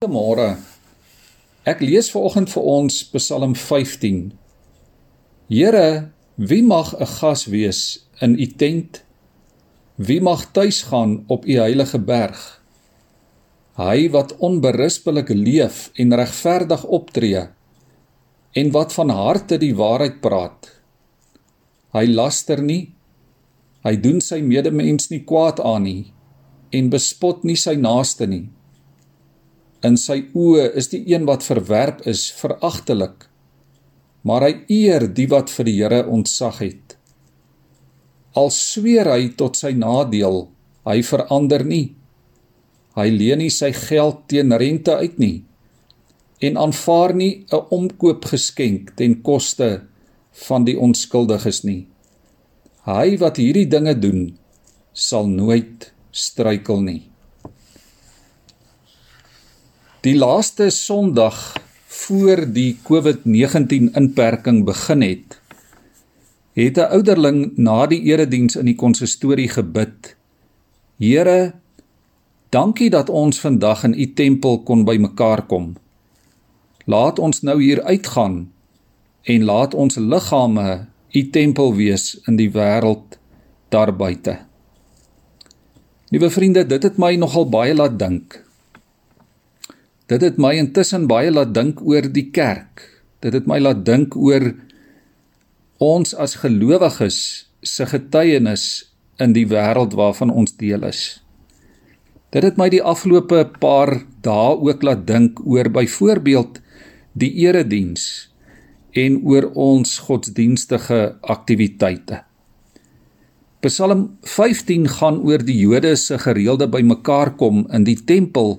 Goeiemôre. Ek lees vanoggend vir ons Psalm 15. Here, wie mag 'n gas wees in u tent? Wie mag tuis gaan op u heilige berg? Hy wat onberispelik leef en regverdig optree en wat van harte die waarheid praat. Hy laster nie. Hy doen sy medemens nie kwaad aan nie en bespot nie sy naaste nie. In sy oë is die een wat verwerp is veragtelik, maar hy eer die wat vir die Here ontzag het. Al sweer hy tot sy nadeel, hy verander nie. Hy leen nie sy geld teen rente uit nie en aanvaar nie 'n omkoopgeskenk ten koste van die onskuldiges nie. Hy wat hierdie dinge doen, sal nooit struikel nie. Die laaste Sondag voor die COVID-19 inperking begin het, het 'n ouderling na die erediens in die konsistorie gebid: Here, dankie dat ons vandag in u tempel kon bymekaar kom. Laat ons nou hier uitgaan en laat ons liggame u tempel wees in die wêreld daar buite. Liewe vriende, dit het my nogal baie laat dink. Dit het my intussen baie laat dink oor die kerk. Dit het my laat dink oor ons as gelowiges se getuienis in die wêreld waarvan ons deel is. Dit het my die afgelope paar dae ook laat dink oor byvoorbeeld die erediens en oor ons godsdienstige aktiwiteite. Psalm 15 gaan oor die Jode se gereelde bymekaar kom in die tempel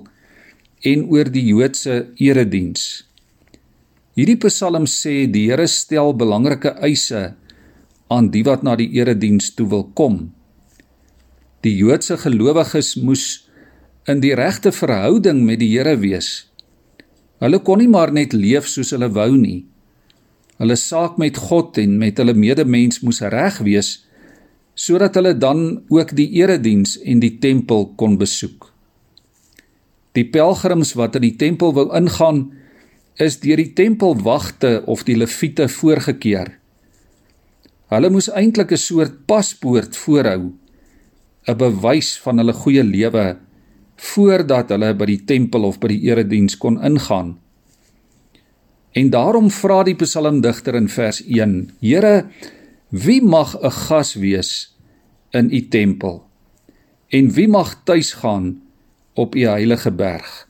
en oor die Joodse erediens. Hierdie Psalm sê die Here stel belangrike eise aan die wat na die erediens toe wil kom. Die Joodse gelowiges moes in die regte verhouding met die Here wees. Hulle kon nie maar net leef soos hulle wou nie. Hulle saak met God en met hulle medemens moes reg wees sodat hulle dan ook die erediens en die tempel kon besoek. Die pelgrims wat in die tempel wou ingaan, is deur die tempelwagte of die leviete voorgekeer. Hulle moes eintlik 'n soort paspoort voorhou, 'n bewys van hulle goeie lewe voordat hulle by die tempel of by die erediens kon ingaan. En daarom vra die psalmdigter in vers 1: Here, wie mag 'n gas wees in u tempel? En wie mag tuis gaan op u heilige berg.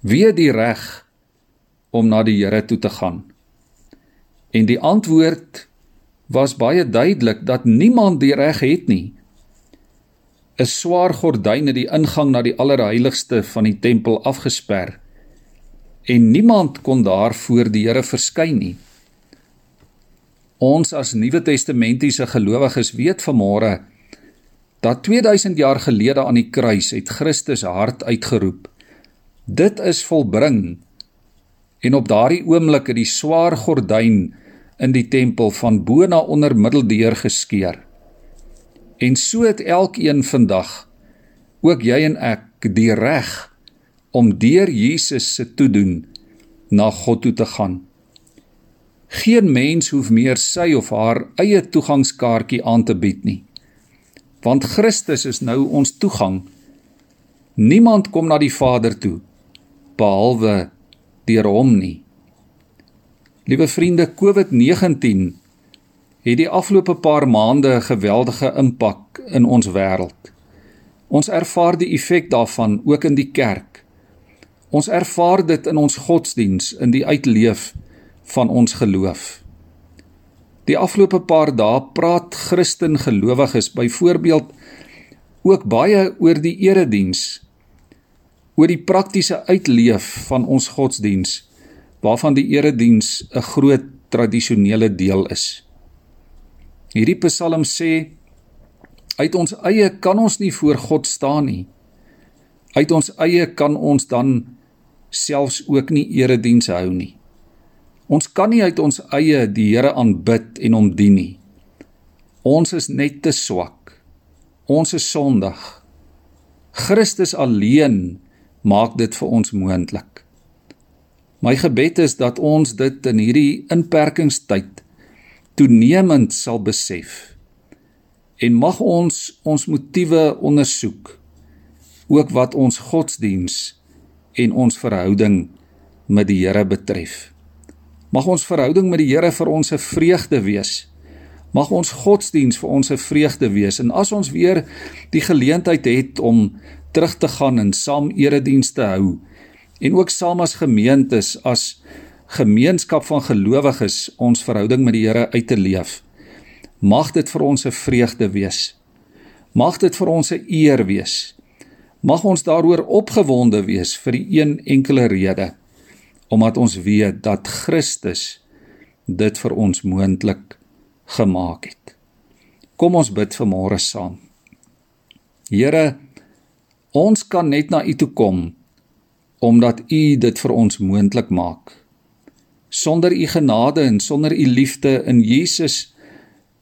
Wie die reg om na die Here toe te gaan? En die antwoord was baie duidelik dat niemand die reg het nie. 'n Swaar gordyn het die ingang na die allerheiligste van die tempel afgesper en niemand kon daar voor die Here verskyn nie. Ons as Nuwe Testamentiese gelowiges weet vanmôre dat 2000 jaar gelede aan die kruis het Christus hart uitgeroep. Dit is volbring. En op daardie oomblik het die swaar gordyn in die tempel van bo na onder middeldeur geskeur. En so het elkeen vandag ook jy en ek die reg om deur Jesus se toedoen na God toe te gaan. Geen mens hoef meer sy of haar eie toegangskaartjie aan te bied nie want Christus is nou ons toegang. Niemand kom na die Vader toe behalwe deur hom nie. Liewe vriende, COVID-19 het die afgelope paar maande 'n geweldige impak in ons wêreld. Ons ervaar die effek daarvan ook in die kerk. Ons ervaar dit in ons godsdiens, in die uitleef van ons geloof. Die afgelope paar dae praat Christen gelowiges byvoorbeeld ook baie oor die erediens, oor die praktiese uitleef van ons godsdiens waarvan die erediens 'n groot tradisionele deel is. Hierdie Psalm sê uit ons eie kan ons nie voor God staan nie. Uit ons eie kan ons dan selfs ook nie erediens hou nie. Ons kan nie uit ons eie die Here aanbid en hom dien nie. Ons is net te swak. Ons is sondig. Christus alleen maak dit vir ons moontlik. My gebed is dat ons dit in hierdie inperkingstyd toenemend sal besef. En mag ons ons motiewe ondersoek ook wat ons godsdiens en ons verhouding met die Here betref. Mag ons verhouding met die Here vir ons 'n vreugde wees. Mag ons godsdiens vir ons 'n vreugde wees en as ons weer die geleentheid het om terug te gaan en saam eredienste hou en ook saam as gemeentes as gemeenskap van gelowiges ons verhouding met die Here uit te leef. Mag dit vir ons 'n vreugde wees. Mag dit vir ons 'n eer wees. Mag ons daaroor opgewonde wees vir die een enkele rede omdat ons weet dat Christus dit vir ons moontlik gemaak het. Kom ons bid vanmôre saam. Here, ons kan net na U toe kom omdat U dit vir ons moontlik maak. Sonder U genade en sonder U liefde in Jesus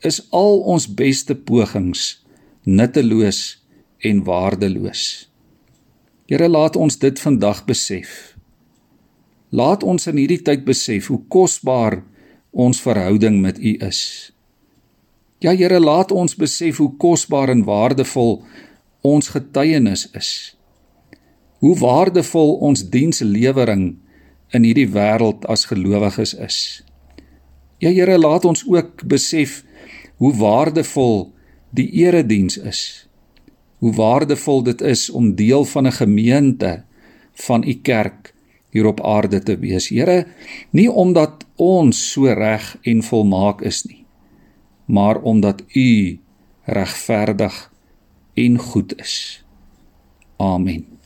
is al ons beste pogings nutteloos en waardeloos. Here, laat ons dit vandag besef. Laat ons in hierdie tyd besef hoe kosbaar ons verhouding met U is. Ja Here, laat ons besef hoe kosbaar en waardevol ons getuienis is. Hoe waardevol ons dienslewering in hierdie wêreld as gelowiges is. Ja Here, laat ons ook besef hoe waardevol die erediens is. Hoe waardevol dit is om deel van 'n gemeente van u kerk hier op aarde te wees. Here, nie omdat ons so reg en volmaak is nie, maar omdat U regverdig en goed is. Amen.